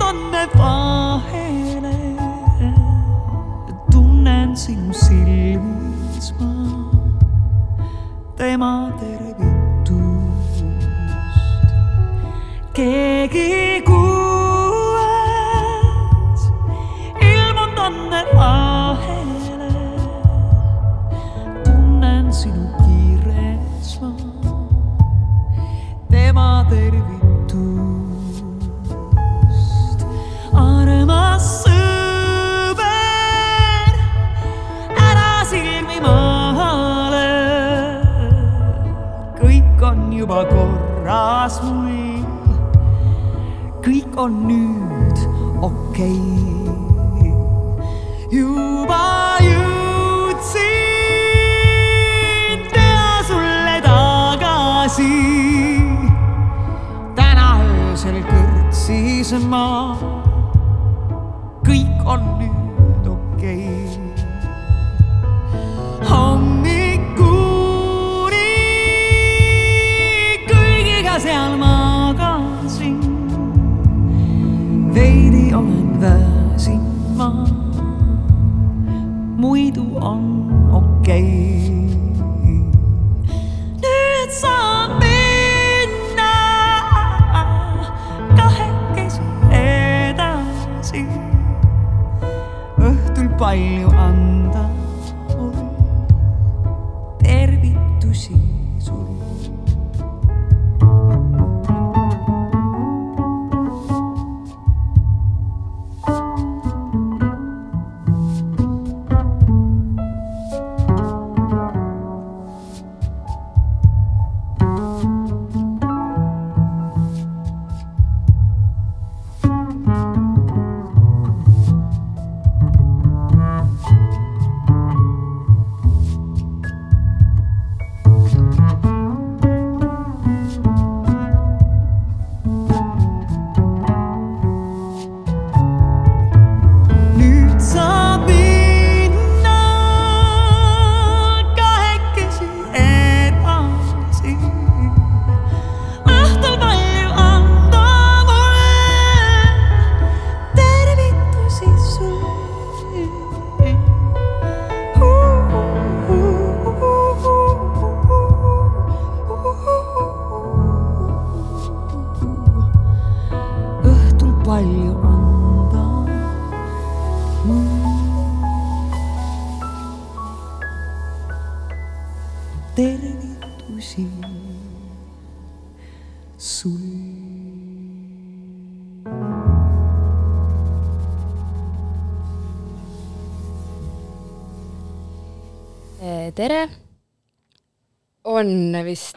tonne vahele. tunnen sinu silmis ma tema tervitust. keegi taas mul. kõik on nüüd okei okay.. juba jõudsin teha sulle tagasi. täna öösel kõrtsis ma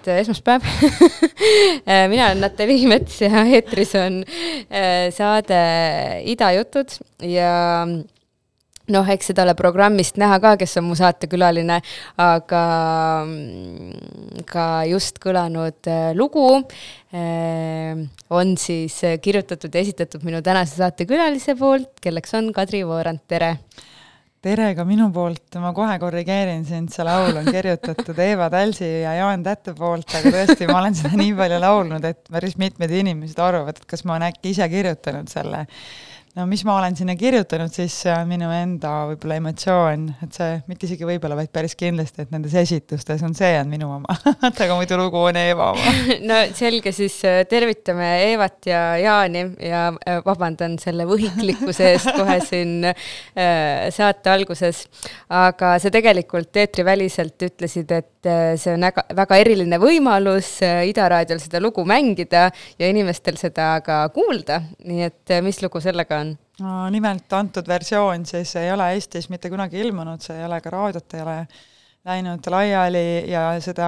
et äh, esmaspäev äh, mina olen Natalja Mets ja eetris on äh, saade Idajutud ja noh, eks seda ole programmist näha ka, kes on mu saatekülaline, aga mm, ka just kõlanud lugu on siis kirjutatud ja esitatud minu tänase saatekülalise poolt, kelleks on Kadri Voorand, tere! Tere ka minu poolt, ma kohe korrigeerin sind, see laul on kirjutatud Eeva Tälsi ja Jaan Tätte poolt, aga tõesti, ma olen seda nii palju laulnud, et päris mitmed inimesed arvavad, et kas ma olen äkki ise kirjutanud selle no mis ma olen sinna kirjutanud, siis on minu enda võib-olla emotsioon, et see, mitte isegi võib-olla, vaid päris kindlasti, et nendes esitustes on see on minu oma aga muidu lugu on Eeva oma no selge, siis äh, tervitame Eevat ja Jaani ja äh, vabandan selle võhiklikkuse eest kohe siin äh, saate alguses. aga sa tegelikult eetriväliselt ütlesid, et see on väga, väga eriline võimalus Ida raadiol seda lugu mängida ja inimestel seda ka kuulda, nii et mis lugu sellega on? No nimelt antud versioon siis ei ole Eestis mitte kunagi ilmunud, see ei ole ka raadiot, ei ole läinud laiali ja seda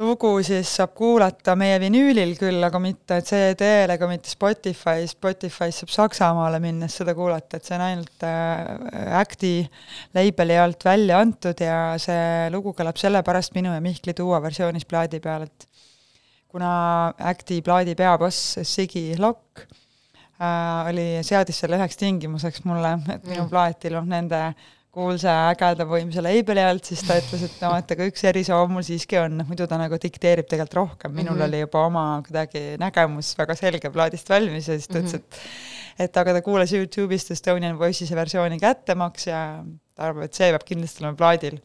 lugu siis saab kuulata meie vinüülil küll, aga mitte CD-l ega mitte Spotify's, Spotify's saab Saksamaale minnes seda kuulata, et see on ainult äh, Acti label'i alt välja antud ja see lugu kõlab sellepärast minu ja Mihkli duo versioonis plaadi peal, et kuna Acti plaadi peaboss Sigi Lokk oli, seadis selle üheks tingimuseks mulle, et minu mm. plaat ilmub nende kuulsa ägeda võimsa label'i alt, siis ta ütles, et no et aga üks erisoov mul siiski on, muidu ta nagu dikteerib tegelikult rohkem, minul mm -hmm. oli juba oma kuidagi nägemus väga selge plaadist valmis ja siis ta ütles -hmm. et et aga ta kuulas Youtube'ist Estonian Voice'i versiooni kättemaks ja ta arvab, et see peab kindlasti olema plaadil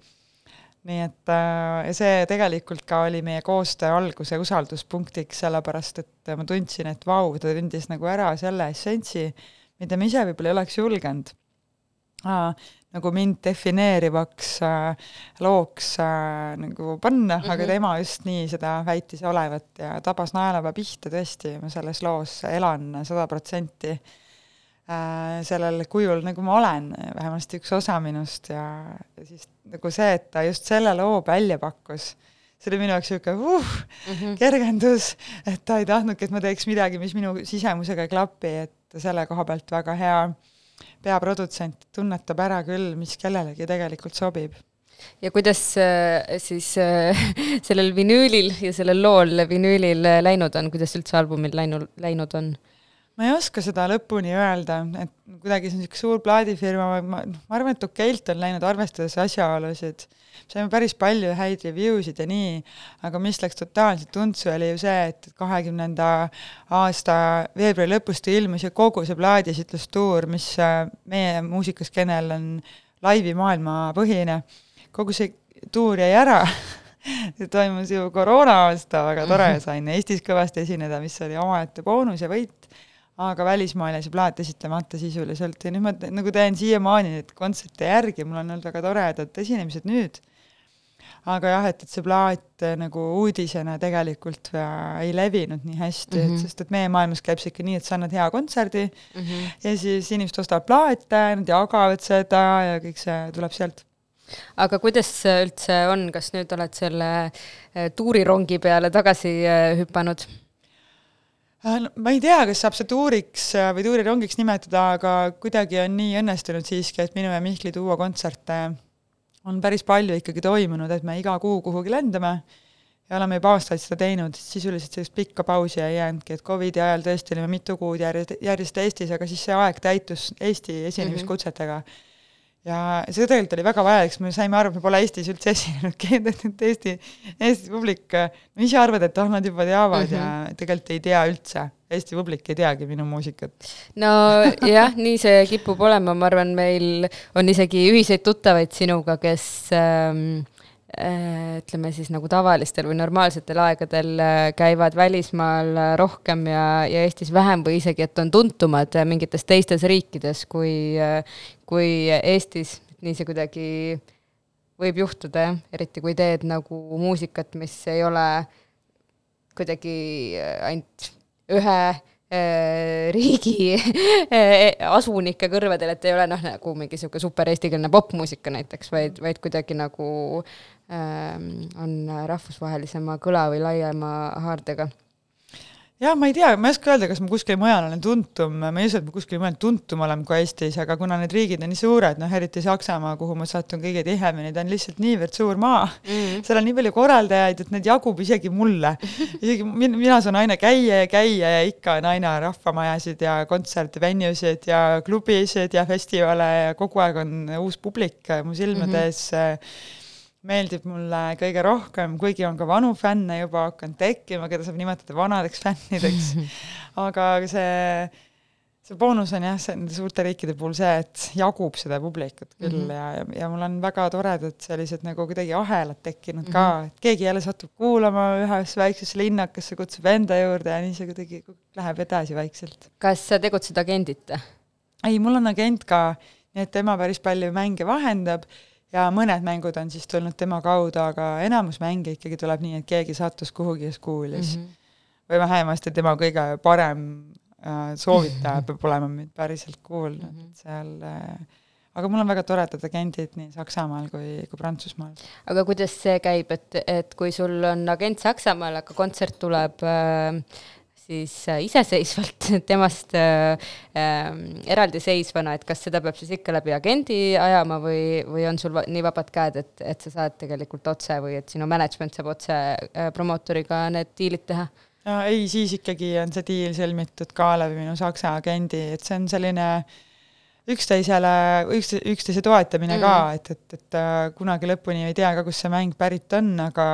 nii et äh, see tegelikult ka oli meie koostöö alguse usalduspunktiks, sellepärast et ma tundsin, et vau, ta tundis nagu ära selle essentsi, mida ma ise võib-olla ei oleks julgenud äh, nagu mind defineerivaks äh, looks äh, nagu panna mm, -hmm. aga mhm. tema just nii seda väitis olevat ja tabas naelava pihta tõesti, ma selles loos elan sada protsenti Äh, sellel kujul, nagu ma olen, vähemasti üks osa minust ja, ja siis nagu see, et ta just selle loo välja pakkus, see oli minu jaoks niisugune uh, mm -hmm. kergendus, et ta ei tahtnudki, et ma teeks midagi, mis minu sisemusega ei klapi, et selle koha pealt väga hea peaprodutsent tunnetab ära küll, mis kellelegi tegelikult sobib ja kuidas äh, siis äh, sellel vinüülil ja sellel lool vinüülil läinud on, kuidas üldse albumil läinud, läinud on? Ma ei oska seda lõpuni öelda, et kuidagi see on niisugune suur plaadifirma, ma, noh, ma arvan, et okeilt on läinud, arvestades asjaolusid, saime päris palju häid review sid ja nii, aga mis läks totaalselt untsu, oli ju see, et kahekümnenda aasta veebruari lõpus ta ilmus ja kogu see plaadiesitlustuur, mis äh, meie muusikaskenel on laivimaailma põhine, kogu see tuur jäi ära. See toimus ju koroona aasta, väga tore, sain Eestis kõvasti esineda, mis oli omaette boonus ja võit aga välismaal jäi see plaat esitlemata sisuliselt ja nüüd ma nagu teen siiamaani neid kontserte järgi, mul on olnud väga toredad esinemised nüüd, aga jah, et, et see plaat äh, nagu uudisena tegelikult äh, ei levinud nii hästi mm, -hmm. et sest et meie maailmas käib see ikka nii, et sa annad hea kontserdi mm -hmm. ja siis inimesed ostavad plaate, nad jagavad seda ja kõik see tuleb sealt aga kuidas üldse on, kas nüüd oled selle äh, tuurirongi peale tagasi hüpanud? Äh, ma ei tea, kas saab see tuuriks äh, või tuurirongiks nimetada, aga kuidagi on nii õnnestunud siiski, et minu ja Mihkli duo kontserte on päris palju ikkagi toimunud, et me iga kuu kuhugi lendame ja oleme juba aastaid seda teinud, sisuliselt sellist pikka pausi ei jäänudki, et Covidi ajal tõesti olime mitu kuud järjest, järjest Eestis, aga siis see aeg täitus Eesti esinemiskutsetega mm. -hmm ja see tegelikult oli väga vajalik, sest me saime aru, et me pole Eestis üldse esinenudki, et Eesti, Eesti publik, no ise arvad, et oh, nad juba teavad mm -hmm. ja mhm. tegelikult ei tea üldse. Eesti publik ei teagi minu muusikat. no jah, nii see kipub olema, ma arvan, meil on isegi ühiseid tuttavaid sinuga, kes ähm, Äh, ütleme siis nagu tavalistel või normaalsetel aegadel äh, käivad välismaal äh, rohkem ja, ja Eestis vähem või isegi, et on tuntumad mingites teistes riikides kui, kui Eestis, nii see kuidagi võib juhtuda jah, eriti kui teed nagu muusikat, mis ei ole kuidagi ainult ühe riigi asunike kõrvedel, et ei ole noh, nagu mingi niisugune super eestikeelne popmuusika näiteks, vaid, vaid kuidagi nagu Ähm, on rahvusvahelisema kõla või laiema haardega? jah, ma ei tea, ma ei oska öelda, kas ma kuskil mujal olen tuntum, ma ei usu, et ma kuskil mujal tuntum olen kui Eestis, aga kuna need riigid on nii suured, noh eriti Saksamaa, kuhu ma satun kõige tihemini, ta on lihtsalt niivõrd suur maa mm., seal on nii palju korraldajaid, et need jagub isegi mulle. isegi min-, mina saan aina käia ja käia ja ikka on aina rahvamajasid ja kontserte, venuesid ja klubisid ja festivale ja kogu aeg on uus publik mu silmade ees mm. -hmm meeldib mulle kõige rohkem, kuigi on ka vanu fänne juba hakanud tekkima, keda saab nimetada vanadeks fännideks, aga see, see boonus on jah, see nende suurte riikide puhul see, et jagub seda publikut küll mm -hmm. ja, ja mul on väga toredad sellised nagu kuidagi ahelad tekkinud mm -hmm. ka, et keegi jälle satub kuulama ühes väiksesse linnakasse, kutsub enda juurde ja nii see kuidagi läheb edasi vaikselt. kas sa tegutsed agendita? ei, mul on agent ka, nii et tema päris palju mänge vahendab ja mõned mängud on siis tulnud tema kaudu, aga enamus mänge ikkagi tuleb nii, et keegi sattus kuhugi siis kuulis mm. -hmm. või vähemasti tema kõige parem äh, soovitaja peab olema mind päriselt kuulnud mm, -hmm. seal äh, aga mul on väga toredad agendid nii Saksamaal kui, kui Prantsusmaal. aga kuidas see käib, et, et kui sul on agent Saksamaal, aga kontsert tuleb äh, siis äh, iseseisvalt temast äh, äh, eraldiseisvana, et kas seda peab siis ikka läbi agendi ajama või, või on sul va nii vabad käed, et, et sa saad tegelikult otse või et sinu management saab otse äh, promootoriga need diilid teha? ja ei, siis ikkagi on see diil sõlmitud ka läbi minu saksa agendi, et see on selline üksteisele, üks, üksteise toetamine mm. ka, et, et, et äh, kunagi lõpuni ei tea ka, kust see mäng pärit on, aga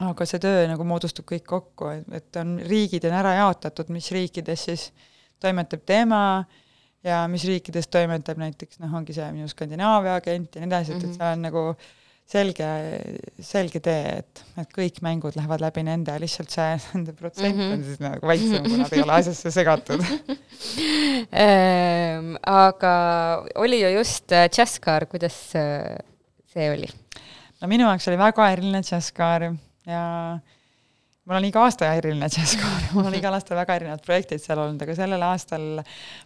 aga see töö nagu moodustub kõik kokku, et, et on, riigid on ära jaotatud, mis riikides siis toimetab tema ja mis riikides toimetab näiteks noh, ongi see minu Skandinaavia agent ja nii edasi, et, et seal on nagu selge, selge tee, et, et kõik mängud lähevad läbi nende, lihtsalt see nende protsent mm -hmm. on siis nagu väiksem, kui nad ei ole asjasse segatud. Ehm, aga oli ju just äh, Jazzcar, kuidas äh, see oli? no minu jaoks oli väga eriline džässkaar ja mul on iga aasta eriline džässkaar, mul on igal aastal väga erinevad projektid seal olnud, aga sellel aastal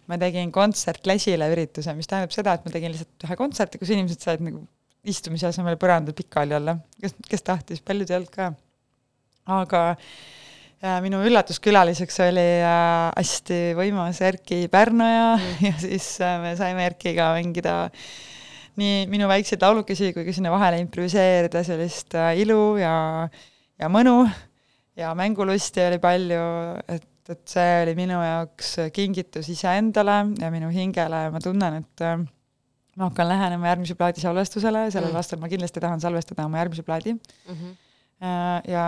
ma tegin kontsert Lesile ürituse, mis tähendab seda, et ma tegin lihtsalt ühe kontserti, kus inimesed said nagu istumise asemel põrandal pikali olla, kes, kes tahtis, paljud ei olnud ka. aga ja minu üllatuskülaliseks oli äh, hästi võimas Erki Pärnoja mm. ja siis äh, me saime Erkiga mängida nii minu väikseid laulukesi kui ka sinna vahele improviseerida sellist äh, ilu ja, ja mõnu ja mängulusti oli palju, et, et see oli minu jaoks kingitus iseendale ja minu hingele ja ma tunnen, et äh, ma hakkan lähenema järgmise plaadi salvestusele, sellel mm. aastal ma kindlasti tahan salvestada oma järgmise plaadi mm. -hmm. ja,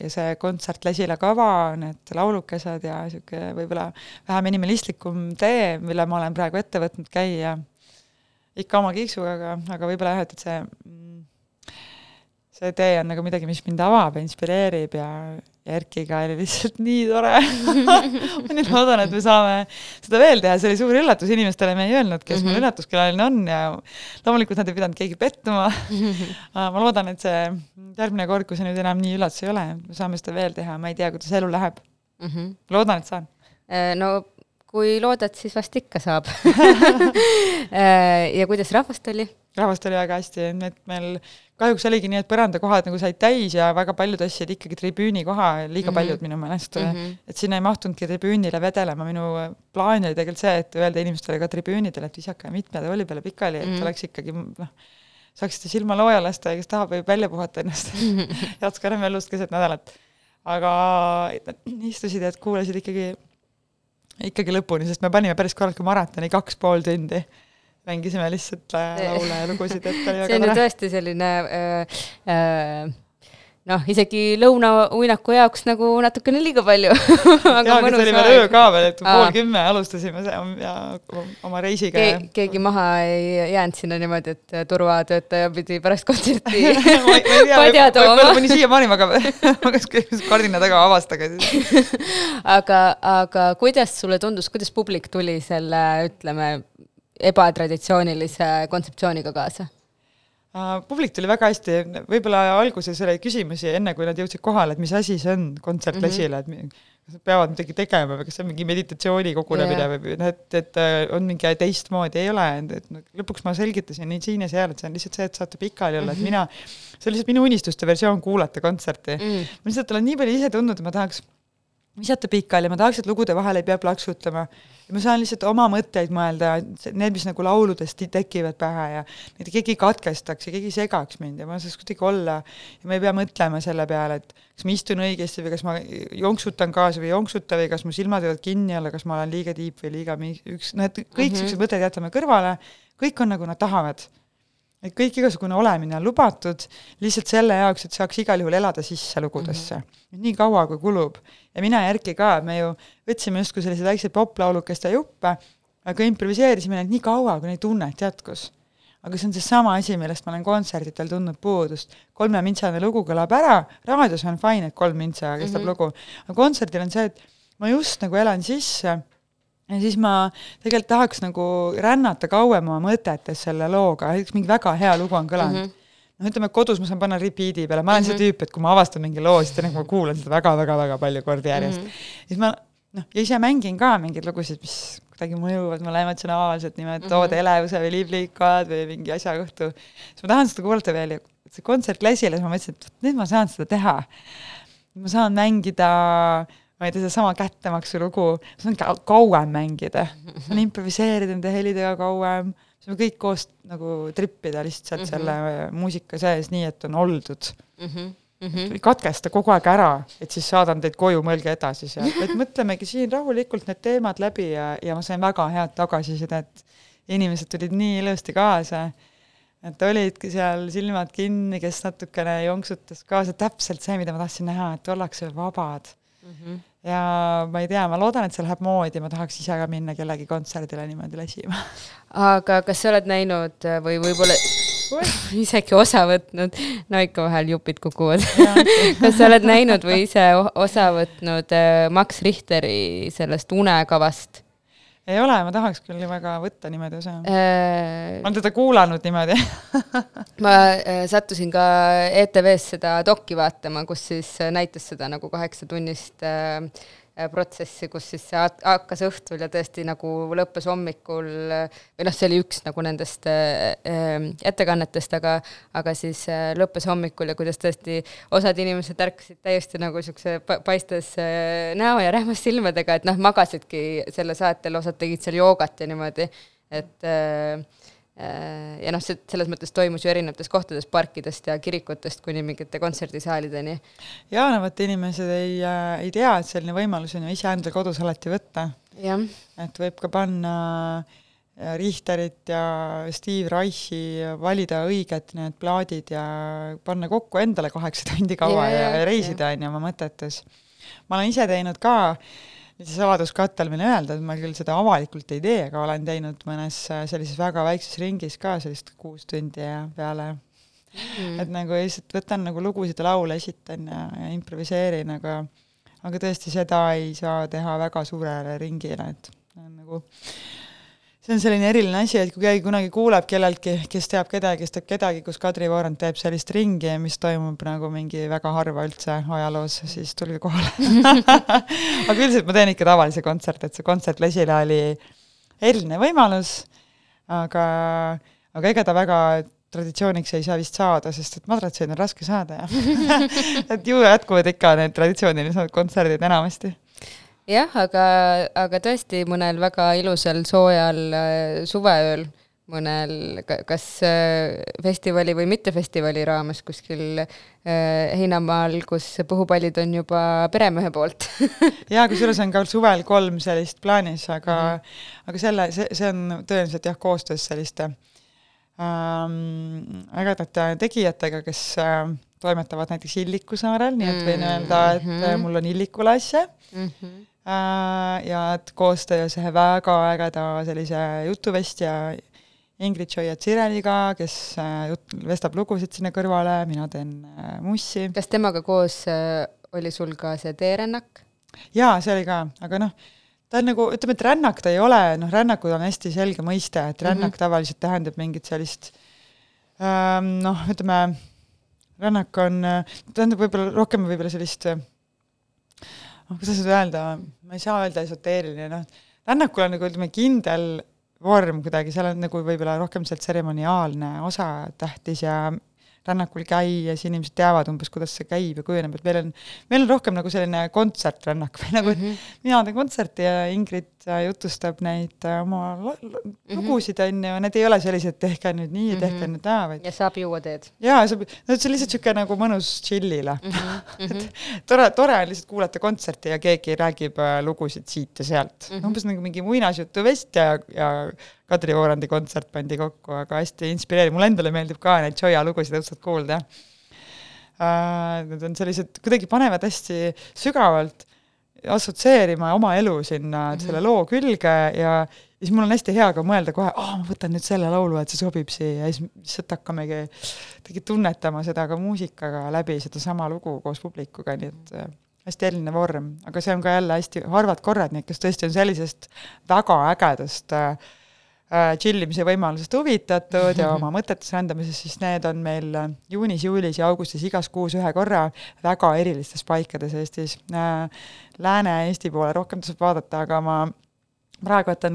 ja see kontsert Lesile kava, need laulukesed ja niisugune võib-olla vähe minimalistlikum tee, mille ma olen praegu ette võtnud käia ikka oma kiiksuga, aga, aga võib-olla jah, et, et see, see tee on nagu midagi, mis mind avab ja inspireerib ja, ja Erkiga oli lihtsalt nii tore. ma nii loodan, et me saame seda veel teha, see oli suur üllatus inimestele, me ei öelnud, kes mm -hmm. mul üllatuskülaline on ja loomulikult nad ei pidanud keegi pettuma. ma loodan, et see järgmine kord, kui see nüüd enam nii üllatus ei ole, me saame seda veel teha, ma ei tea, kuidas elu läheb mm. -hmm. loodan, et saan. no kui loodad, siis vast ikka saab. ja kuidas rahvast oli? rahvast oli väga hästi, et meil kahjuks oligi nii, et põrandakohad nagu said täis ja väga paljud ostsid ikkagi tribüünikoha, liiga mm -hmm. paljud minu meelest mm, -hmm. et sinna ei mahtunudki tribüünile vedelema, minu plaan oli tegelikult see, et öelda inimestele ka tribüünidele, et visake mitme tooli peale pikali, et mm -hmm. oleks ikkagi noh, saaksite silma looja lasta ja kes tahab, võib välja puhata ennast jatska remmellust keset nädalat. aga istusid ja kuulasid ikkagi ikkagi lõpuni, sest me panime päris korraliku maratoni, kaks pool tundi. Mängisime lihtsalt laule ja lugusid, et oli see on ju tõesti selline äh, äh, noh, isegi lõunauinaku jaoks nagu natukene liiga palju jaa, aga see oli veel öö ka veel, et pool kümme alustasime see ja oma reisiga Ke. keegi maha ei jäänud sinna niimoodi, et turvatöötaja pidi pärast kontserti padja tooma. võib-olla mõni siiamaani magab, magas kardina taga, vabastage siis. aga, aga kuidas sulle tundus, kuidas publik tuli selle, ütleme, ebatraditsioonilise kontseptsiooniga kaasa? Publik tuli väga hästi, võib-olla alguses oli küsimusi, enne kui nad jõudsid kohale, et mis asi see on, kontsert Mhm. Lesile, et mi- kas nad peavad midagi tegema või kas see on mingi meditatsioonikogunemine Jaa. või noh, et, et äh, on mingi teistmoodi, ei ole, et lõpuks ma selgitasin nii siin ja seal, et see on lihtsalt see, et saate pikali olla, et Mhm. mina, see on lihtsalt minu unistuste versioon kuulata kontserti Mm. ma lihtsalt olen nii palju ise tundnud, et ma tahaks visata pikali, ma tahaks, et lugude vahel ei pea plaksutama. ja ma saan lihtsalt oma mõtteid mõelda, need, mis nagu lauludest tekivad pähe ja et keegi katkestaks ja keegi segaks mind ja ma saaks kuidagi olla ja ma ei pea mõtlema selle peale, et kas ma istun õigesti või kas ma jonksutan kaasa või ei jonksuta või kas mu silmad võivad kinni olla, kas ma olen liiga tiip või liiga mi-, üks, noh, et kõik mm -hmm. mõtted jätame kõrvale, kõik on nagu nad tahavad et kõik igasugune olemine on lubatud lihtsalt selle jaoks, et saaks igal juhul elada sisse lugudesse mm. -hmm. nii kaua, kui kulub. ja mina ja Erki ka, me ju võtsime justkui selliseid väikseid poplaulukeste juppe, aga improviseerisime neid nii kaua, kui neid tunnet jätkus. aga see on seesama asi, millest ma olen kontserditel tundnud puudust. kolmemintsane lugu kõlab ära, raadios on fine, et kolm mintsa kestab mm -hmm. lugu, aga kontserdil on see, et ma just nagu elan sisse ja siis ma tegelikult tahaks nagu rännata kauem oma mõtetes selle looga, näiteks mingi väga hea lugu on kõlanud mm. -hmm. noh, ütleme kodus ma saan panna repeat'i peale, ma olen mm -hmm. see tüüp, et kui ma avastan mingi loo, siis nagu ma kuulan seda väga-väga-väga palju kordi järjest mm. -hmm. siis ma noh, ja ise mängin ka mingeid lugusid, mis kuidagi mõjuvad mulle emotsionaalselt, niimoodi mm -hmm. elevuse või libliikad või mingi asja õhtu. siis ma tahan seda kuulata veel ja see kontsert Läsile, siis ma mõtlesin, et nüüd ma saan seda teha. ma saan mängida äh, ma ei tea, seesama kättemaksu lugu, saan ka kauem mängida, saan improviseerida nende helidega kauem, saame kõik koos nagu trippida lihtsalt mm -hmm. selle muusika sees, nii et on oldud mm. -hmm. Mm -hmm. katkesta kogu aeg ära, et siis saadan teid koju, mõelge edasi seal, vaid mõtlemegi siin rahulikult need teemad läbi ja, ja ma sain väga head tagasisidet. inimesed tulid nii ilusti kaasa, et olidki seal silmad kinni, kes natukene jonksutas kaasa, täpselt see, mida ma tahtsin näha, et ollakse vabad mm. -hmm. ja ma ei tea, ma loodan, et see läheb moodi, ma tahaks ise ka minna kellegi kontserdile niimoodi lesima. aga kas sa oled näinud äh, või võib-olla isegi osa võtnud, no ikka vahel jupid kukuvad kas sa oled näinud või ise osa võtnud äh, Max Richteri sellest unekavast? Ei ole, ma tahaks küll väga võtta niimoodi osa äh,. ma olen teda kuulanud niimoodi ma äh, sattusin ka ETV-s seda dokki vaatama, kus siis näitas seda nagu kaheksatunnist äh, Äh, protsessi, kus siis see hakkas õhtul ja tõesti nagu lõppes hommikul, või noh, see oli üks nagu nendest äh, äh, ettekannetest, aga aga siis äh, lõppes hommikul ja kuidas tõesti osad inimesed ärkasid täiesti nagu niisuguse paistes äh, näo ja rähmas silmadega, et noh, magasidki selle saatel, osad tegid seal joogat ja niimoodi, et äh, Äh, ja noh, see selles mõttes toimus ju erinevates kohtades, parkidest ja kirikutest kuni mingite kontserdisaalideni. jaa, no vot, inimesed ei äh,, ei tea, et selline võimalus on ju iseendal kodus alati võtta. et võib ka panna äh, Richterit ja Steve Reichi, valida õiged need plaadid ja panna kokku endale kaheksa tundi kaua ja, ja, ja reisida, on ju, oma mõtetes. ma olen ise teinud ka äh, see saladuskattelmine öelda, et ma küll seda avalikult ei tee, aga olen teinud mõnes äh, sellises väga väikses ringis ka sellist kuus tundi ja peale. Mm.. et nagu lihtsalt võtan nagu lugusid ja laule, esitan ja, ja improviseerin, aga aga tõesti, seda ei saa teha väga suurele ringile, et nagu see on selline eriline asi, et kui keegi kunagi kuuleb kelleltki, kes teab kedagi, kes teab kedagi, kus Kadri Voorant teeb sellist ringi, mis toimub nagu mingi väga harva üldse ajaloos, siis tulge kohale. Aga üldiselt ma teen ikka tavalisi kontserte, et see kontsert Lesile oli eriline võimalus, aga, aga ega ta väga traditsiooniks ei saa vist saada, sest et madratseid on raske saada ja et ju jätkuvad ikka need traditsioonilised kontserdid enamasti jah, aga, aga tõesti mõnel väga ilusal soojal äh, suveööl, mõnel kas äh, festivali või mitte festivali raames kuskil äh, heinamaal, kus põhupallid on juba peremehe poolt jaa, kusjuures on ka suvel kolm sellist plaanis, aga mm, -hmm. aga selle, see, see on tõenäoliselt jah, koostöös selliste ähm, ägedate tegijatega, kes äh, toimetavad näiteks Illiku saarel, nii et võin öelda, et mm -hmm. mul on Illikule asja mm. -hmm ja et koostöös ühe väga ägeda sellise jutuvestja Ingrid Joia-Tsireliga, kes äh, jut-, vestab lugusid sinna kõrvale, mina teen äh, mussi. kas temaga koos oli sul ka see teerännak? jaa, see oli ka, aga noh, ta on nagu, ütleme, et rännak ta ei ole, noh, rännakud on hästi selge mõiste, et rännak mm -hmm. tavaliselt tähendab mingit sellist ähm, noh, ütleme, rännak on, tähendab võib-olla rohkem võib-olla sellist noh, kuidas seda öelda, ma ei saa öelda esoteeriline, noh, rännakul on nagu ütleme, kindel vorm kuidagi, seal on nagu võib-olla rohkem see tseremoniaalne osa tähtis ja rännakul käia, siis inimesed teavad umbes, kuidas see käib ja kujuneb, et meil on, meil on rohkem nagu selline kontsertrännak või nagu, et Mhm. mina teen kontserti ja Ingrid äh, jutustab neid äh, oma lo- lugusid, on ju, need ei ole sellised, tehke nüüd nii ja tehke Mhm. nüüd naa, vaid ja saab juua teed jaa, see, no see on lihtsalt niisugune nagu mõnus chill'ile mm. -hmm. et tore, tore on lihtsalt kuulata kontserti ja keegi räägib äh, lugusid siit ja sealt mm. Mhm. -hmm. umbes nagu mingi muinasjutuvest ja, ja Kadri Voorandi kontsert pandi kokku, aga hästi inspireeriv, mulle endale meeldib ka neid Joya lugusid õudselt kuulda äh,. Need on sellised, kuidagi panevad hästi sügavalt assotsieerima oma elu sinna mm -hmm. selle loo külge ja siis mul on hästi hea ka mõelda kohe, aa, ma võtan nüüd selle laulu, et see sobib siia ja siis lihtsalt hakkamegi kuidagi tunnetama seda ka muusikaga läbi sedasama lugu koos publikuga, nii et äh, hästi eriline vorm, aga see on ka jälle hästi harvad korrad, nii et kes tõesti on sellisest väga ägedast äh, äh, chill imise võimalusest huvitatud ja oma mõtetes rändamisest, siis need on meil äh, juunis, juulis ja augustis igas kuus ühe korra väga erilistes paikades Eestis äh,. Lääne-Eesti poole rohkem tasub vaadata, aga ma praegu võtan,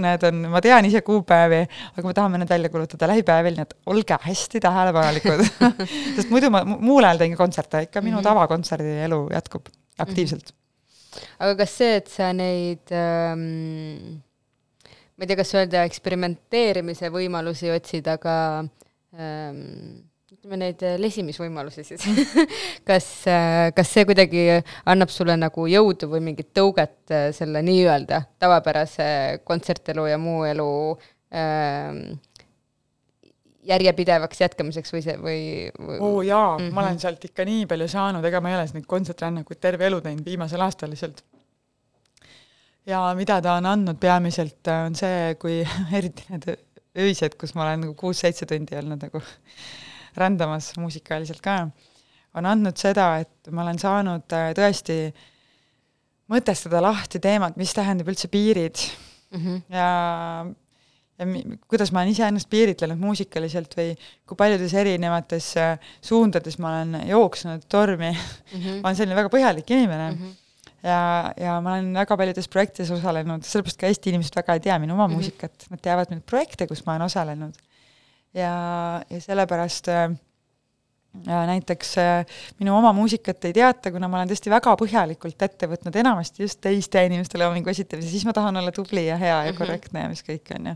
need on, ma tean ise kuupäevi, aga me tahame need välja kuulutada lähipäevil, nii et olge hästi tähelepanelikud sest muidu ma muul ajal teen ka kontserte, ikka minu Mhm. tavakontserdi elu jätkub aktiivselt. aga kas see, et sa neid ähm, ma ei tea, kas öelda eksperimenteerimise võimalusi otsid, aga ähm, ütleme neid äh, lesimisvõimalusi siis kas äh,, kas see kuidagi annab sulle nagu jõudu või mingit tõuget äh, selle nii-öelda tavapärase kontsertelu ja muu elu ähm, järjepidevaks jätkamiseks või see, või, või oo jaa mm, -hmm. ma Mhm. olen sealt ikka nii palju saanud, ega ma ei ole neid kontsertrännakuid terve elu teinud, viimasel aastal lihtsalt. Ja mida ta on andnud peamiselt, äh, on see, kui eriti need öised, kus ma olen nagu kuus-seitse tundi olnud nagu rändamas muusikaaliselt ka, on andnud seda, et ma olen saanud äh, tõesti mõtestada lahti teemat, mis tähendab üldse piirid mm -hmm. ja ja mi-, kuidas ma olen iseennast piiritlenud muusikaliselt või kui paljudes erinevates äh, suundades ma olen jooksnud tormi Mm -hmm. ma olen selline väga põhjalik inimene Mm -hmm. Ja, ja ma olen väga paljudes projektides osalenud, sellepärast ka Eesti inimesed väga ei tea minu oma mm -hmm. muusikat, nad teavad mind projekte, kus ma olen osalenud. ja, ja sellepärast äh, ja näiteks äh, minu oma muusikat ei teata, kuna ma olen tõesti väga põhjalikult ette võtnud enamasti just teiste inimeste loomingu esitamise, siis ma tahan olla tubli ja hea ja Mhm. korrektne ja mis kõik, on ju.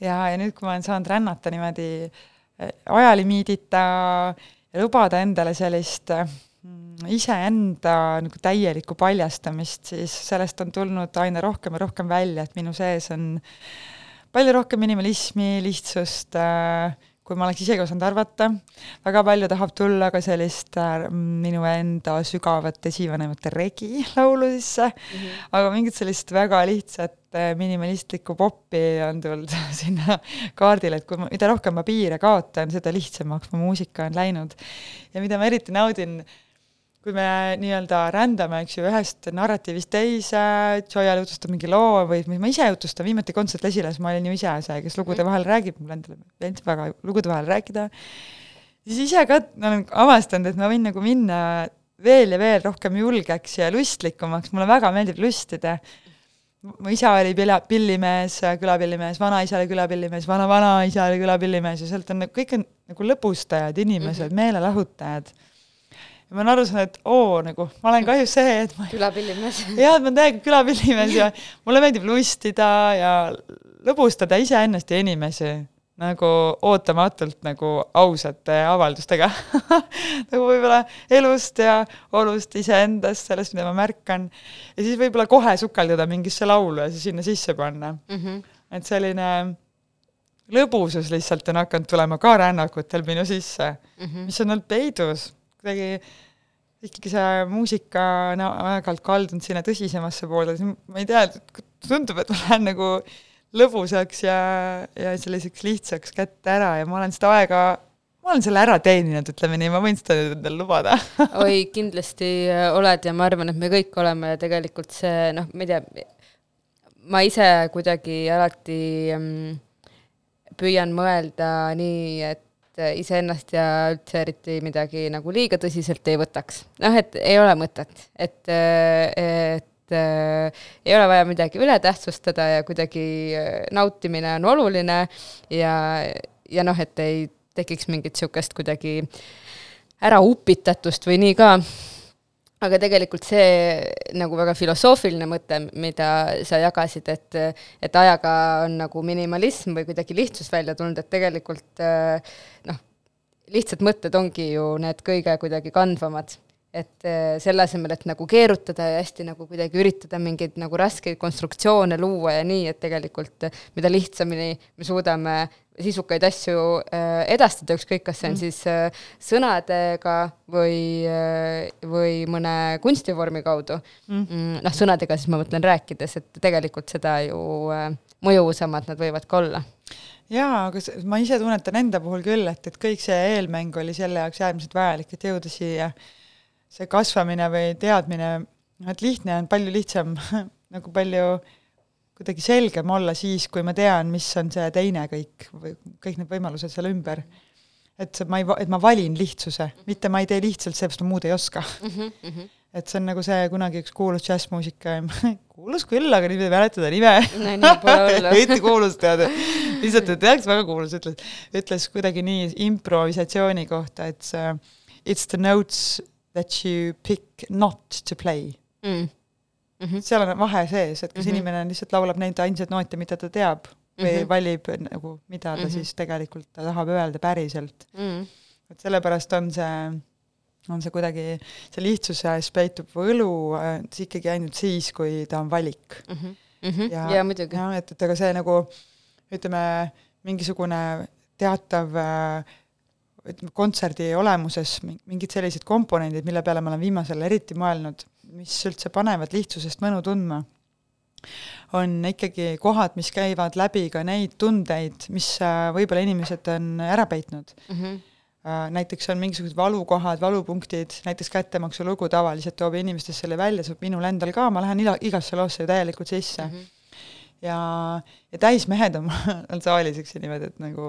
ja, ja nüüd, kui ma olen saanud rännata niimoodi äh, ajalimiidita ja lubada endale sellist äh, iseenda nagu täielikku paljastamist, siis sellest on tulnud aina rohkem ja rohkem välja, et minu sees on palju rohkem minimalismi, lihtsust äh,, kui ma oleks isegi osanud arvata, väga palju tahab tulla ka sellist äh, minu enda sügavat esivanemate regi laulu sisse mm. -hmm. aga mingit sellist väga lihtsat äh, minimalistlikku popi on tulnud sinna kaardile, et kui ma, mida rohkem ma piire kaotan, seda lihtsamaks mu muusika on läinud. ja mida ma eriti naudin, kui me nii-öelda rändame, eks ju, ühest narratiivist teise, Joyal jutustab mingi loo või ma ise jutustan, viimati kontsert Lesilas ma olin ju ise see, kes lugude vahel räägib, mulle endale meeldib väga lugude vahel rääkida, siis ise ka olen avastanud, et ma võin nagu minna veel ja veel rohkem julgeks ja lustlikumaks, mulle väga meeldib lustida. mu isa oli pilla, pillimees, külapillimees, vanaisa oli külapillimees, vana-vanaisa oli külapillimees ja sealt on nagu kõik on nagu lõbustajad inimesed mm, -hmm. meelelahutajad ja ma olen aru saanud, et oo, nagu ma olen kahjuks see, et ma külapillimees jah, et ma olen täiega külapillimees ja mulle meeldib lustida ja lõbustada iseennast ja inimesi nagu ootamatult nagu ausate avaldustega nagu võib-olla elust ja olust iseendast, sellest, mida ma märkan, ja siis võib-olla kohe sukelduda mingisse laulu ja see sinna sisse panna. mm. -hmm. et selline lõbusus lihtsalt on hakanud tulema ka rännakutel minu sisse Mm -hmm. mis on olnud peidus, kuidagi ikkagi see muusika on aeg-ajalt kaldunud sinna tõsisemasse siis ma ei tea, tundub, et ma lähen nagu lõbusaks ja, ja selliseks lihtsaks kätte ära ja ma olen seda aega, ma olen selle ära teeninud, ütleme nii, ma võin seda nüüd endale lubada. Oi, kindlasti äh, oled ja ma arvan, et me kõik oleme ja tegelikult see noh, ma ei tea, ma ise kuidagi alati mm, püüan mõelda nii, et iseennast ja üldse eriti midagi nagu liiga tõsiselt ei võtaks. noh, et ei ole mõtet, et, et äh, ei ole vaja midagi üle tähtsustada ja kuidagi äh, nautimine on oluline ja, ja noh, et ei tekiks mingit niisugust kuidagi ära upitatust või nii ka aga tegelikult see nagu väga filosoofiline mõte, mida sa jagasid, et, et ajaga on nagu minimalism või kuidagi lihtsus välja tulnud, et tegelikult noh, lihtsad mõtted ongi ju need kõige kuidagi kandvamad. et selle asemel, et nagu keerutada ja hästi nagu kuidagi üritada mingeid nagu raskeid konstruktsioone luua ja nii, et tegelikult mida lihtsamini me suudame sisukaid asju äh, edastada, ükskõik, kas see on mm. siis äh, sõnadega või, äh, või mõne kunstivormi kaudu mm.. mm noh, sõnadega siis ma mõtlen rääkides, et tegelikult seda ju mõjusamad nad võivad ka olla jaa, aga ma ise tunnetan enda puhul küll, et, et kõik see eelmäng oli selle jaoks äärmiselt vajalik, et jõuda siia. see kasvamine või teadmine, noh et lihtne on palju lihtsam nagu palju äh, kuidagi selgem olla siis, kui ma tean, mis on see teine kõik või kõik need võimalused seal ümber. et ma ei, et ma valin lihtsuse, mitte ma ei tee lihtsalt seepärast, ma muud ei oska mm. -hmm. et see on nagu see kunagi üks kuulus džässmuusika, kuulus küll, aga nüüd ei mäleta ta nime. eriti kuulus tead, lihtsalt, et teaks, väga kuulus, ütles, ütles kuidagi nii improvisatsiooni kohta, et see it's the notes that you pick not to play mm mm, -hmm. seal on vahe sees, et kas mm -hmm. inimene lihtsalt laulab neid ainsaid noote, mida ta teab või mm -hmm. valib nagu, mida ta mm -hmm. siis tegelikult ta tahab öelda päriselt mm. -hmm. et sellepärast on see, on see kuidagi, see lihtsuses peitub võlu äh, ikkagi ainult siis, kui ta on valik mm. -hmm. Mm -hmm. ja, ja muidugi. jah, et, et aga see nagu ütleme, mingisugune teatav äh, ütleme, kontserdi olemuses mingid sellised komponendid, mille peale ma olen viimasel eriti mõelnud, mis üldse panevad lihtsusest mõnu tundma, on ikkagi kohad, mis käivad läbi ka neid tundeid, mis äh, võib-olla inimesed on ära peitnud mm. -hmm. Näiteks on mingisugused valukohad, valupunktid, näiteks kättemaksulugu tavaliselt toob inimestest selle välja, see minul endal ka, ma lähen igasse loosse ju täielikult sisse mm. -hmm. ja, ja täismehed on mul saalis, eks ju, niimoodi, et nagu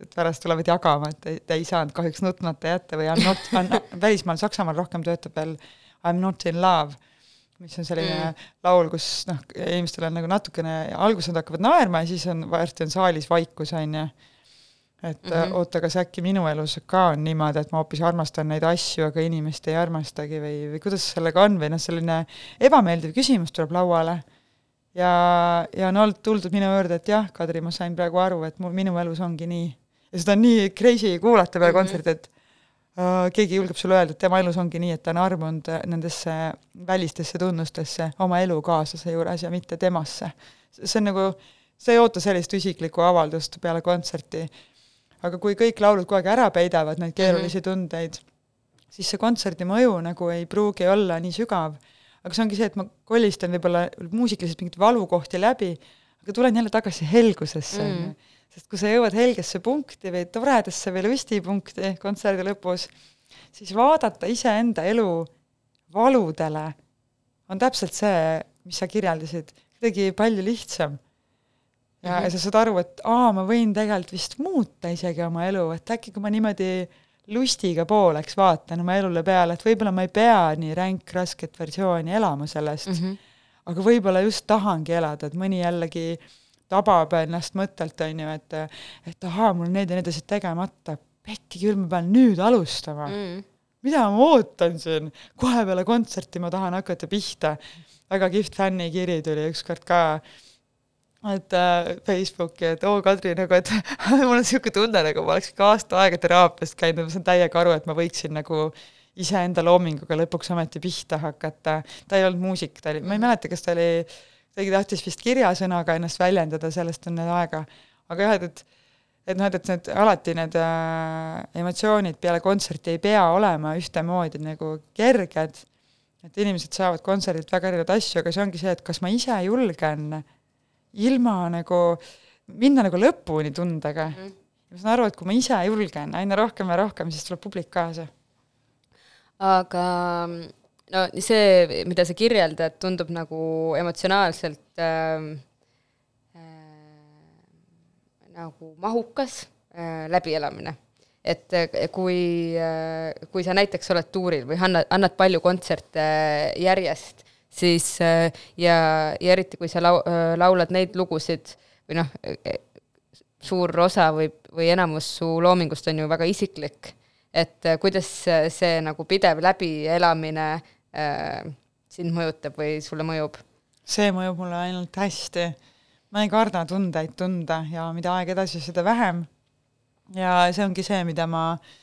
et pärast tulevad jagama, et ta ei saanud kahjuks nutmata jätta või on not, välismaal Saksamaal rohkem töötab veel I m not in love, mis on selline mm. laul, kus noh, inimestel on nagu natukene, alguses nad hakkavad naerma ja siis on, varsti on saalis vaikus, on ju. et mm -hmm. oota, kas äkki minu elus ka on niimoodi, et ma hoopis armastan neid asju, aga inimest ei armastagi või, või kuidas sellega on või noh, selline ebameeldiv küsimus tuleb lauale ja, ja on olnud, tuldud minu juurde, et jah, Kadri, ma sain praegu aru, et mul, minu elus ongi nii. ja seda on nii crazy kuulata peale mm -hmm. kontserti, et keegi julgeb sulle öelda, et tema elus ongi nii, et ta on armunud nendesse välistesse tunnustesse oma elukaaslase juures ja mitte temasse. see on nagu, sa ei oota sellist isiklikku avaldust peale kontserti. aga kui kõik laulud kogu aeg ära peidavad neid keerulisi mm -hmm. tundeid, siis see kontserdi mõju nagu ei pruugi olla nii sügav. aga see ongi see, et ma kolistan võib-olla muusikaliselt mingeid valukohti läbi, aga tulen jälle tagasi helgusesse, on ju sest kui sa jõuad helgesse punkti või toredasse või lustipunkti kontserdi lõpus, siis vaadata iseenda elu valudele on täpselt see, mis sa kirjeldasid, kuidagi palju lihtsam. ja mm, -hmm. ja sa saad aru, et aa, ma võin tegelikult vist muuta isegi oma elu, et äkki kui ma niimoodi lustiga pooleks vaatan oma elule peale, et võib-olla ma ei pea nii ränk rasket versiooni elama sellest mm, -hmm. aga võib-olla just tahangi elada, et mõni jällegi äh, tabab ennast mõttelt, on ju, et et ahaa, mul need ja need asjad tegemata, pekki küll, ma pean nüüd alustama mm.. mida ma ootan siin, kohe peale kontserti ma tahan hakata pihta. väga kihvt fännikiri tuli ükskord ka, et äh, Facebooki, et oo Kadri, nagu et mul on niisugune tunne, nagu ma oleks ikka aasta aega teraapiast käinud ja ma saan täiega aru, et ma võiksin nagu iseenda loominguga lõpuks ometi pihta hakata. ta ei olnud muusik, ta oli, ma ei mäleta, kas ta oli keegi tahtis vist kirjasõnaga ennast väljendada, sellest on nüüd aega. aga jah, et, et et noh, et, et need alati need äh, emotsioonid peale kontserti ei pea olema ühtemoodi nagu kerged, et inimesed saavad kontserdilt väga erinevaid asju, aga see ongi see, et kas ma ise julgen ilma nagu, minna nagu lõpuni tundega mm. -hmm. ma saan aru, et kui ma ise julgen aina rohkem ja rohkem, siis tuleb publik kaasa. aga no see, mida sa kirjeldad, tundub nagu emotsionaalselt äh, äh, nagu mahukas äh, läbielamine. et äh, kui äh,, kui sa näiteks oled tuuril või annad, annad palju kontserte järjest, siis äh, ja, ja eriti, kui sa lau-, äh, laulad neid lugusid või noh, suur osa või, või enamus su loomingust on ju väga isiklik. et äh, kuidas see nagu pidev läbielamine äh, sind mõjutab või sulle mõjub? see mõjub mulle ainult hästi. ma ei karda tundeid tunda ja mida aeg edasi, seda vähem. ja see ongi see, mida ma äh,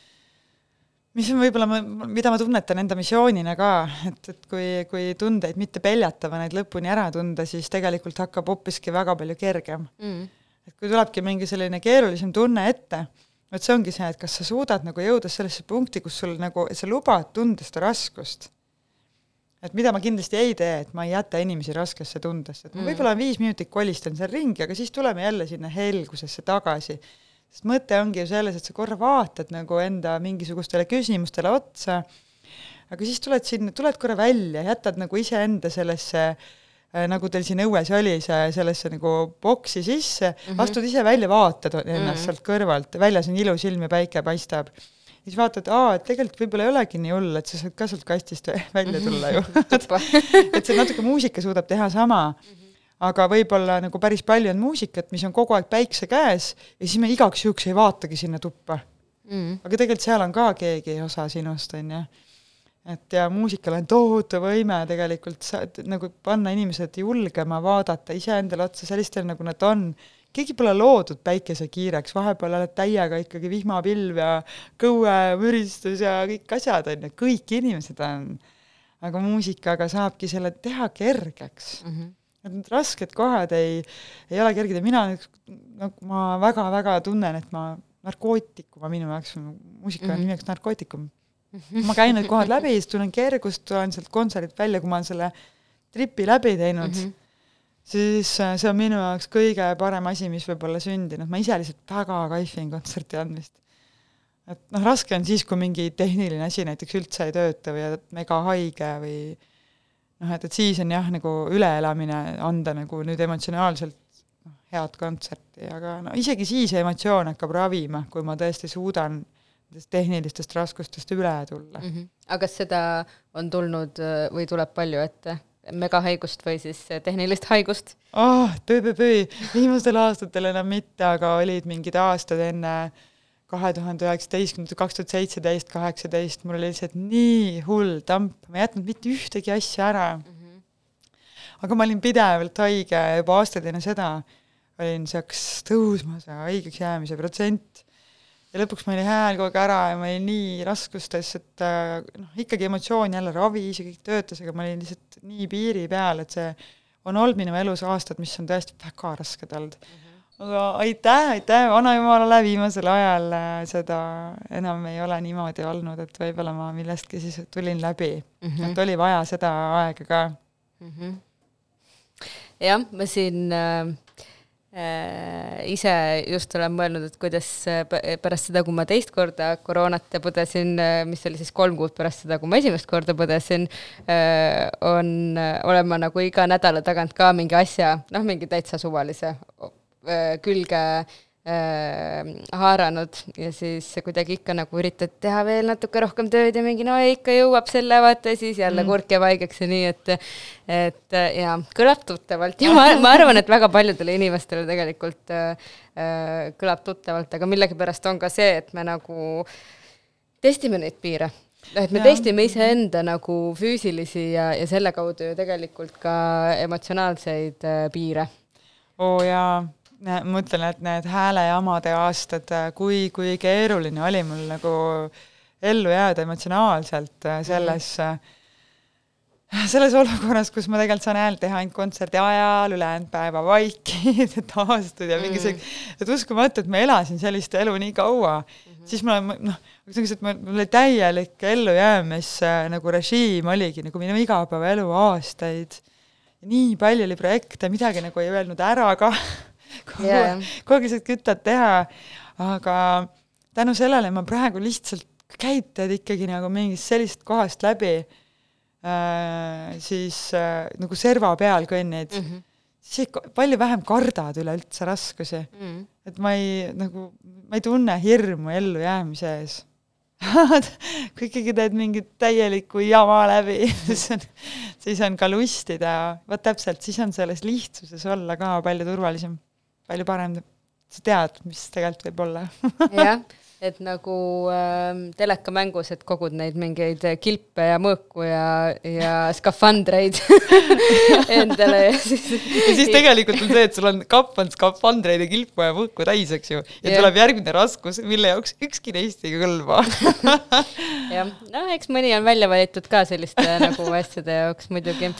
mis on võib-olla, mida ma tunnetan enda missioonina ka, et, et kui, kui tundeid mitte peljata, vaid neid lõpuni ära tunda, siis tegelikult hakkab hoopiski väga palju kergem mm.. et kui tulebki mingi selline keerulisem tunne ette, vot see ongi see, et kas sa suudad nagu jõuda sellesse punkti, kus sul nagu, sa lubad tunda seda raskust. Et mida ma kindlasti ei tee, et ma ei jäta inimesi raskesse tundesse, et ma mm. võib-olla viis minutit kolistan seal ringi, aga siis tuleme jälle sinna helgusesse tagasi sest mõte ongi ju selles, et sa korra vaatad nagu enda mingisugustele küsimustele otsa, aga siis tuled sinna, tuled korra välja, jätad nagu iseenda sellesse äh, nagu teil siin õues oli, see sellesse nagu boksi sisse mm, -hmm. astud ise välja, vaatad ennast mm -hmm. sealt kõrvalt, väljas on ilus ilm ja päike paistab. Siis vaatad, aa, et tegelikult võib-olla ei olegi nii hull, et sa saad ka sealt kastist välja tulla ju et see natuke muusika suudab teha sama. -hmm aga võib-olla nagu päris palju on muusikat, mis on kogu aeg päikse käes ja siis me igaks juhuks ei vaatagi sinna tuppa mm.. aga tegelikult seal on ka keegi osa sinust, on ju. et ja muusikal on tohutu võime tegelikult sa-, nagu panna inimesed julgema vaadata iseendale otsa sellistele, nagu nad on. Keegi pole loodud päikesekiireks, vahepeal oled täiega ikkagi vihmapilv ja kõuemüristus ja kõik asjad, on ju, kõik inimesed on. aga muusikaga saabki selle teha kergeks mm. -hmm et need rasked kohad ei, ei ole kerged ja mina nagu ma väga-väga tunnen, et ma, narkootikum on minu jaoks, muusika on mm -hmm. nimeks narkootikum. ma käin need kohad läbi, siis tunnen kergust, tulen sealt kontserdilt välja, kui ma olen selle tripi läbi teinud mm, -hmm. Siis äh, see on minu jaoks kõige parem asi, mis võib olla sündinud, ma ise lihtsalt väga kaifin kontserti andmist. et noh, raske on siis, kui mingi tehniline asi näiteks üldse ei tööta või oled mega haige või noh, et, et siis on jah, nagu üleelamine, anda nagu nüüd emotsionaalselt noh, head kontserti, aga no isegi siis emotsioon hakkab ravima, kui ma tõesti suudan nendest tehnilistest raskustest üle tulla mm. -hmm. aga kas seda on tulnud äh, või tuleb palju ette? Megahaigust või siis tehnilist haigust? oh, pöö-pöö-pöö, viimastel aastatel enam mitte, aga olid mingid aastad enne kahe tuhande üheksateistkümnendat, kaks tuhat seitseteist, kaheksateist, mul oli lihtsalt nii hull tamp, ma ei jätnud mitte ühtegi asja ära mm. -hmm. aga ma olin pidevalt haige juba aastaid enne seda, olin, see hakkas tõusma, see haigeks jäämise protsent, ja lõpuks meil oli hääl kogu aeg ära ja ma olin nii raskustes, et äh, noh, ikkagi emotsioon jälle ravis ja kõik töötas, aga ma olin lihtsalt nii piiri peal, et see on olnud minu elus aastad, mis on tõesti väga rasked olnud mm. -hmm aga aitäh, aitäh vanajumalale, viimasel ajal äh, seda enam ei ole niimoodi olnud, et võib-olla ma millestki siis tulin läbi mm, -hmm. et oli vaja seda aega ka mm. -hmm. jah, ma siin äh, äh, ise just olen mõelnud, et kuidas äh, pärast seda, kui ma teist korda koroonat põdesin, mis oli siis kolm kuud pärast seda, kui ma esimest korda põdesin äh,, on, olen ma nagu iga nädala tagant ka mingi asja, noh, mingi täitsa suvalise Äh, külge äh, haaranud ja siis kuidagi ikka nagu üritad teha veel natuke rohkem tööd ja mingi no ikka jõuab selle, vaata ja siis jälle mm. kurk jääb haigeks ja nii, et et ja kõlab tuttavalt ja ma, ma arvan, et väga paljudele inimestele tegelikult äh, äh, kõlab tuttavalt, aga millegipärast on ka see, et me nagu testime neid piire et me ja. testime iseenda nagu füüsilisi ja, ja selle kaudu ju tegelikult ka emotsionaalseid äh, piire. oo oh, jaa ma ütlen, et need häälejamade aastad, kui, kui keeruline oli mul nagu ellu jääda emotsionaalselt äh, selles mm., selles olukorras, kus ma tegelikult saan häält teha ainult kontserdi ajal, ülejäänud päeva vaikid, taastud ja mingi see, et uskumatu, et ma elasin sellist elu nii kaua mm, -hmm. siis ma olen, noh, et mul oli täielik ellujäämis nagu režiim oligi nagu minu igapäevaelu aastaid. nii palju oli projekte, midagi nagu ei öelnud ära ka kogu yeah., kogu aeg lihtsalt kütad teha, aga tänu sellele ma praegu lihtsalt käitad ikkagi nagu mingist sellisest kohast läbi äh,, siis äh, nagu serva peal kõnnid mm, -hmm. siis palju vähem kardad üleüldse raskusi mm. -hmm. et ma ei, nagu, ma ei tunne hirmu ellujäämise ees kui ikkagi teed mingit täielikku jama läbi siis on, siis on ka lustida, vot täpselt, siis on selles lihtsuses olla ka palju turvalisem palju parem sa tead, mis tegelikult võib olla jah, et nagu äh, telekamängus, et kogud neid mingeid kilpe ja mõõku ja, ja skafandreid endale ja siis ja siis tegelikult on see, et sul on kapp on skafandreid ja kilpu ja mõõku täis, eks ju, ja Jah. tuleb järgmine raskus, mille jaoks ükski neist ei kõlba jah, no eks mõni on välja valitud ka selliste nagu asjade jaoks muidugi.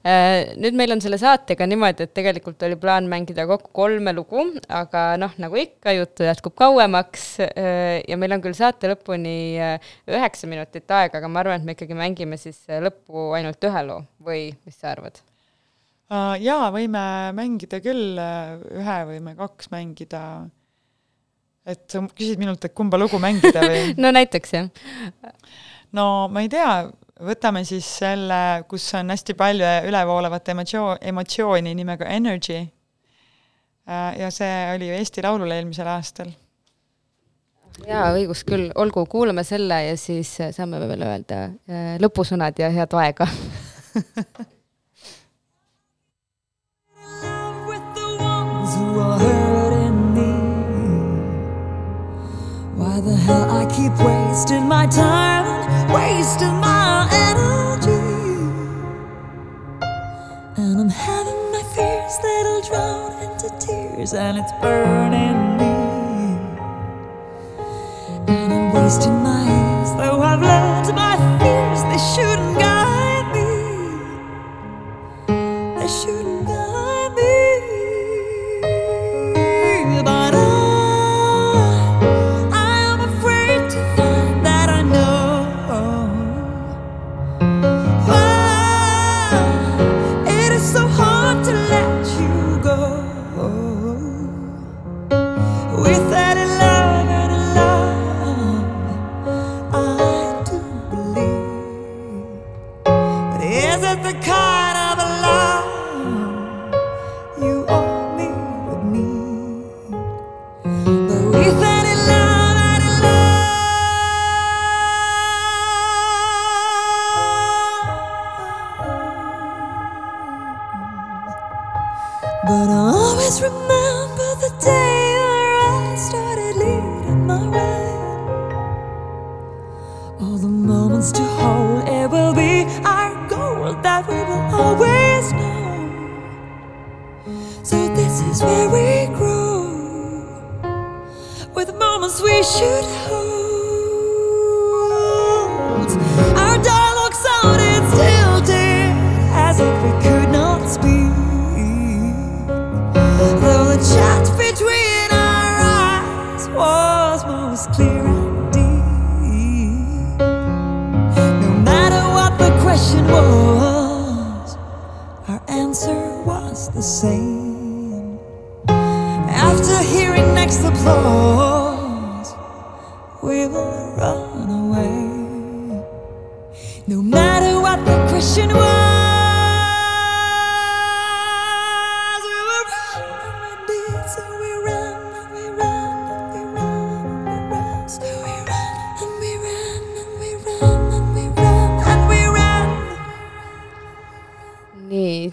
Nüüd meil on selle saatega niimoodi, et tegelikult oli plaan mängida kokku kolme lugu, aga noh, nagu ikka, juttu jätkub kauemaks äh, ja meil on küll saate lõpuni äh, üheksa minutit aega, aga ma arvan, et me ikkagi mängime siis äh, lõppu ainult ühe loo või mis sa arvad? Jaa, võime mängida küll, ühe võime kaks mängida. et sa küsid minult, et kumba lugu mängida või? no näiteks jah. no ma ei tea, võtame siis selle, kus on hästi palju ülevoolavat emotsioon, emotsiooni nimega Energy. Uh, ja see oli ju Eesti Laulul eelmisel aastal. jaa, õigus küll, olgu, kuulame selle ja siis äh, saame veel öelda äh, lõpusõnad ja head aega with the ones who are hurting me. Why the hell I keep wasting my time wasting my energy? And I'm having my fears that'll drown into tears, and it's burning me. And I'm wasting my years, though I've learned my fears they shouldn't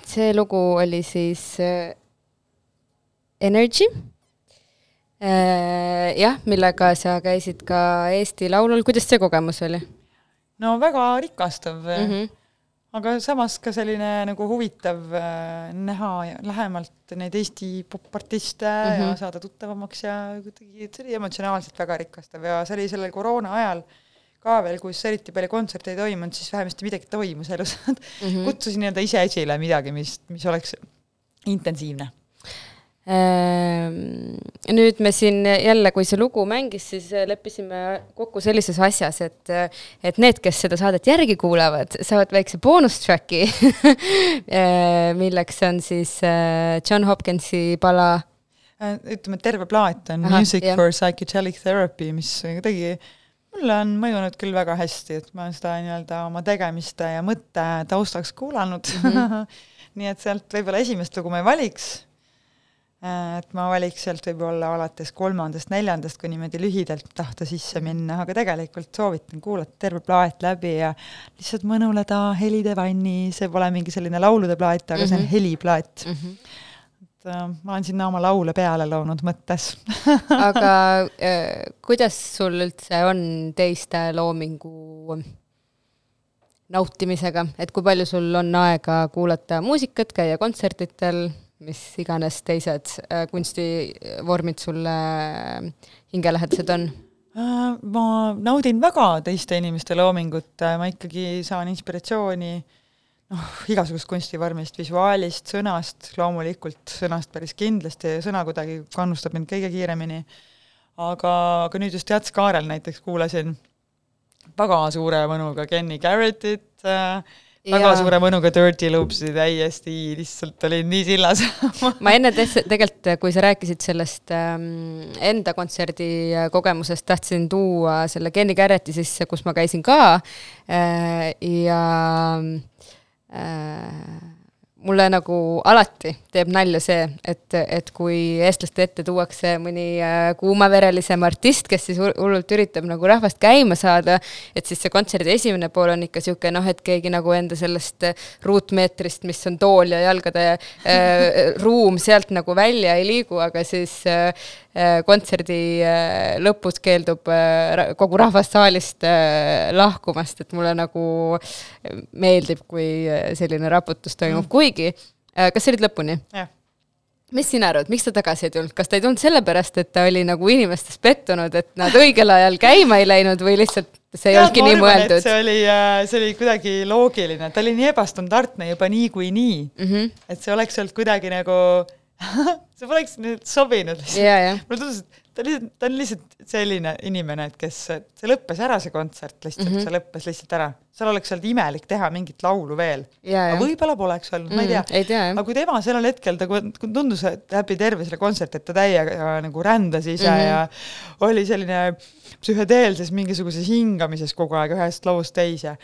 see lugu oli siis äh, Energy äh,. jah, millega sa käisid ka Eesti Laulul, kuidas see kogemus oli no väga rikastav mm? -hmm. aga samas ka selline nagu huvitav äh, näha lähemalt neid Eesti popartiste mm -hmm. ja Mhm. saada tuttavamaks ja kuidagi, see oli emotsionaalselt väga rikastav ja see oli sellel koroona ajal ka veel, kus eriti palju kontserte ei toimunud, siis vähemasti midagi toimus elus mm. -hmm. kutsusin nii-öelda ise esile midagi, mis, mis oleks intensiivne. Ehm, nüüd me siin jälle, kui see lugu mängis, siis leppisime kokku sellises asjas, et, et need, kes seda saadet järgi kuulavad, saavad väikse boonus-track'i milleks on siis äh, John Hopkinsi pala Äh, ütleme, terve plaat on Ahah, Music jah. for Psychedelic Therapy, mis kuidagi mulle on mõjunud küll väga hästi, et ma olen seda nii-öelda oma tegemiste ja mõtte taustaks kuulanud mm. -hmm. nii et sealt võib-olla esimest lugu ma ei valiks. et ma valiks sealt võib-olla alates kolmandast-neljandast, kui niimoodi lühidalt tahta sisse minna, aga tegelikult soovitan kuulata terve plaat läbi ja lihtsalt mõnuleda helide vanni, see pole mingi selline laulude plaat, aga mm -hmm. see on heliplaat mm. -hmm. Äh, ma olen sinna oma laule peale loonud mõttes aga äh, kuidas sul üldse on teiste loomingu nautimisega, et kui palju sul on aega kuulata muusikat, käia kontsertidel, mis iganes teised äh, kunstivormid sulle hingelähedased on? Äh, ma naudin väga teiste inimeste loomingut, ma ikkagi saan inspiratsiooni noh, igasugust kunstivormist, visuaalist, sõnast, loomulikult sõnast päris kindlasti, sõna kuidagi kannustab mind kõige kiiremini. aga, aga nüüd just Jats Kaarel näiteks kuulasin väga suure mõnuga Kenny Garrettit äh,, väga ja. suure mõnuga Dirty Loopsi, täiesti lihtsalt olin nii sillas ma enne tegelikult, kui sa rääkisid sellest ähm, enda kontserdi kogemusest, tahtsin tuua selle Kenny Garretti sisse, kus ma käisin ka äh, ja äh, mulle nagu alati teeb nalja see, et, et kui eestlaste ette tuuakse mõni äh, kuumaverelisem artist, kes siis hullult üritab nagu rahvast käima saada, et siis see kontserdi esimene pool on ikka niisugune noh, et keegi nagu enda sellest ruutmeetrist, mis on tool ja jalgade äh, ruum, sealt nagu välja ei liigu, aga siis äh, Äh, kontserdi äh, lõpus keeldub äh, kogu rahvas saalist lahkumast, et mulle nagu meeldib, kui selline raputus toimub mm., kuigi kas sa olid lõpuni? mis sina arvad, miks ta tagasi ei tulnud, kas ta ei tulnud sellepärast, et ta oli nagu inimestes pettunud, et nad õigel ajal käima ei läinud või lihtsalt see ei olnudki nii mõeldud? see oli, see oli kuidagi loogiline, ta oli nii ebastandardne juba niikuinii mm, -hmm. et see oleks olnud kuidagi nagu see poleks nüüd sobinud lihtsalt yeah,. Yeah. mulle tundus, et ta lihtsalt, ta on lihtsalt selline inimene, et kes, see lõppes ära, see kontsert lihtsalt mm, -hmm. see lõppes lihtsalt ära. seal oleks olnud imelik teha mingit laulu veel yeah,. aga võib-olla poleks olnud mm, -hmm. ma ei tea, mhm, tea. aga kui tema sellel hetkel, ta tundus, et läbi terve selle kontserti, et ta täiega nagu rändas ise mm -hmm. ja oli selline psühhedeelses mingisuguses hingamises kogu aeg ühest loost teise.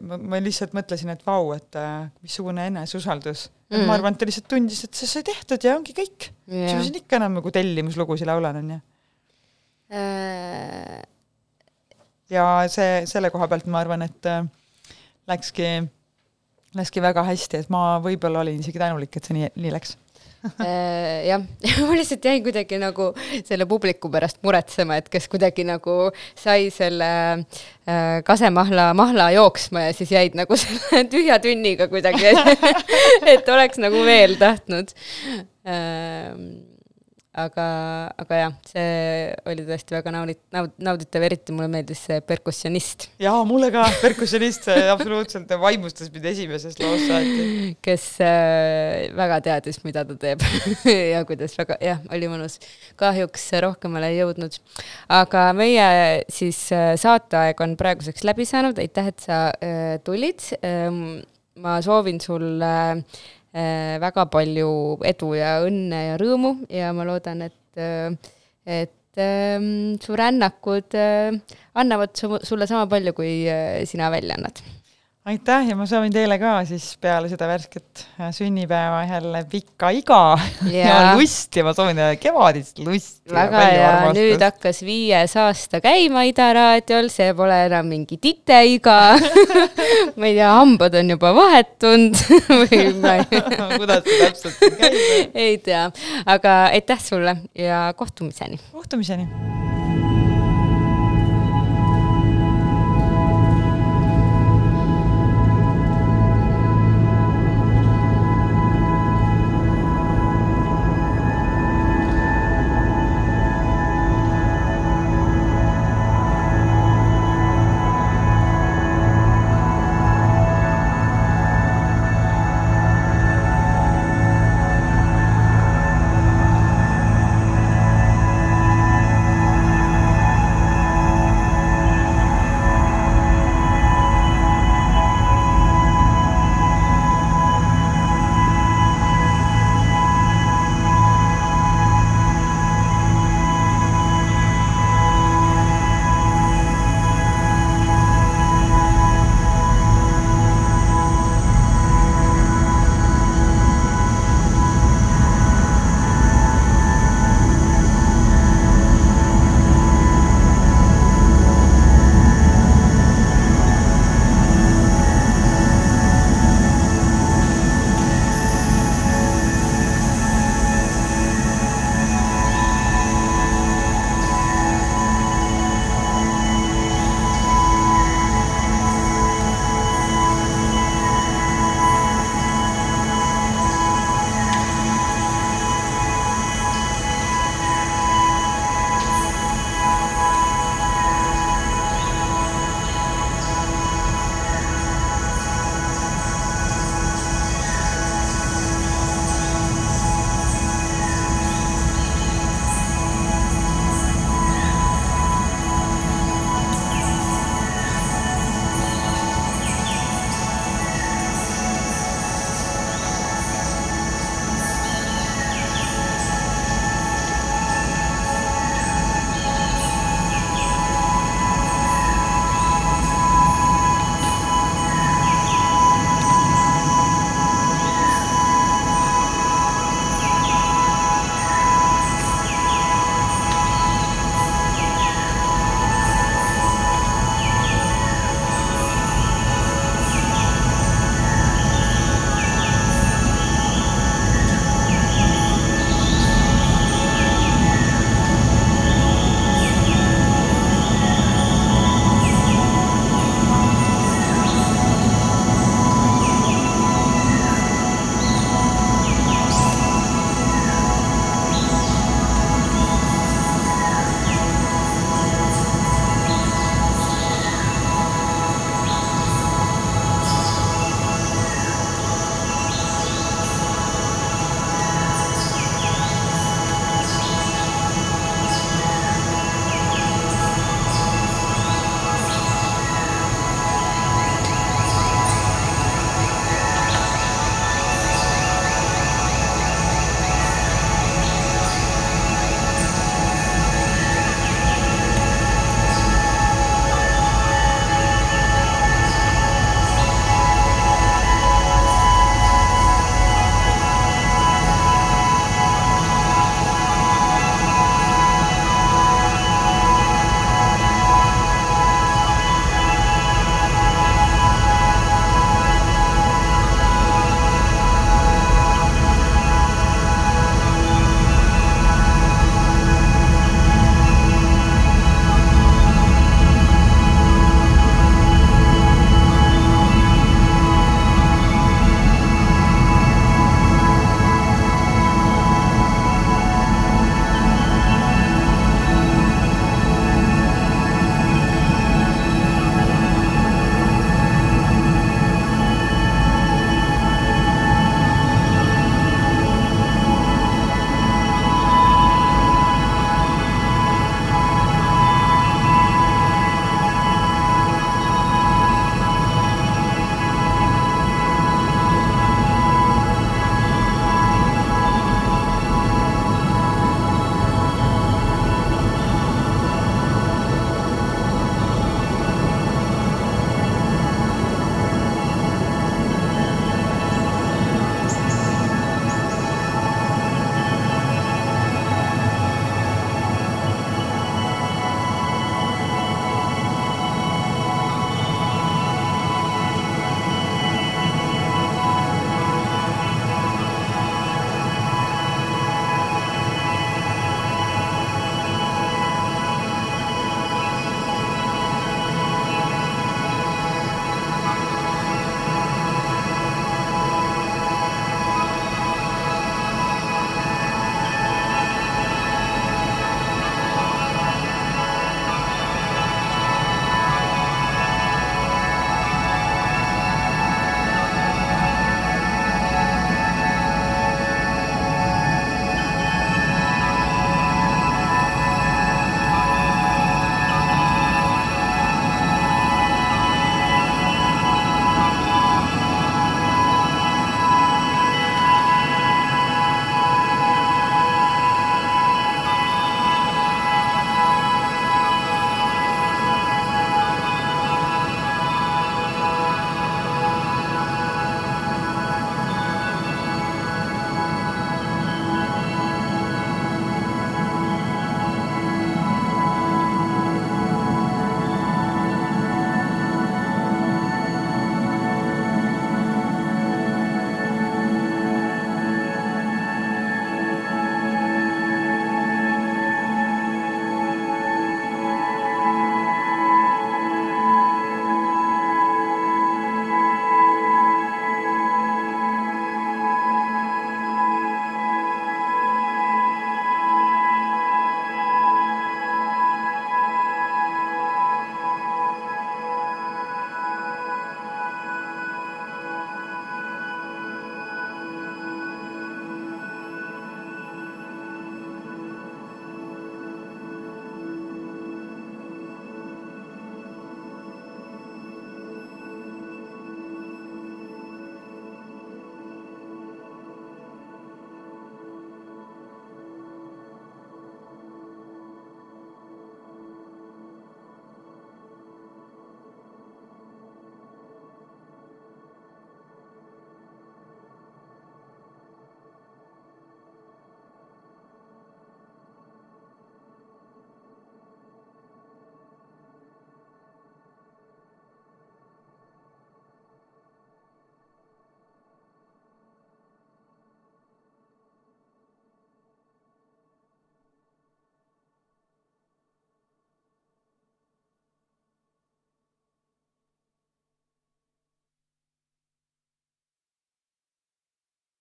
ma, ma lihtsalt mõtlesin, et vau, et äh, missugune eneseusaldus mm.. ma arvan, et ta lihtsalt tundis, et see sai tehtud ja ongi kõik. Yeah.. siis ma siin ikka enam nagu tellimuslugusid laulan, onju äh.... ja see, selle koha pealt ma arvan, et äh, läkski, läkski väga hästi, et ma võib-olla olin isegi tänulik, et see nii, nii läks jah, ma lihtsalt jäin kuidagi nagu selle publiku pärast muretsema, et kes kuidagi nagu sai selle äh, kasemahla mahla jooksma ja siis jäid nagu selle tühja tünniga kuidagi et oleks nagu veel tahtnud. Äh, aga, aga jah, see oli tõesti väga naudit-, naud-, nauditav, eriti mulle meeldis see perkussionist. jaa, mulle ka, perkussionist absoluutselt vaimustas mind esimesest loost saati. kes äh, väga teadis, mida ta teeb ja kuidas väga, jah, oli mõnus. kahjuks rohkemale ei jõudnud. aga meie siis äh, saateaeg on praeguseks läbi saanud, aitäh, et sa äh, tulid ähm,. ma soovin sulle Äh, väga palju edu ja õnne ja rõõmu ja ma loodan, et, äh, et ähm, su rännakud äh, annavad su, sulle sama palju, kui sina välja annad aitäh ja ma soovin teile ka siis peale seda värsket äh, sünnipäeva jälle pikka iga ja, ja lust ja ma soovin teile kevadist lust. väga hea, nüüd hakkas viies aasta käima Ida raadiol, see pole enam mingi titeiga ma ei tea, hambad on juba vahetunud või ma ei kuidas see täpselt käib? ei tea, aga aitäh sulle ja kohtumiseni. kohtumiseni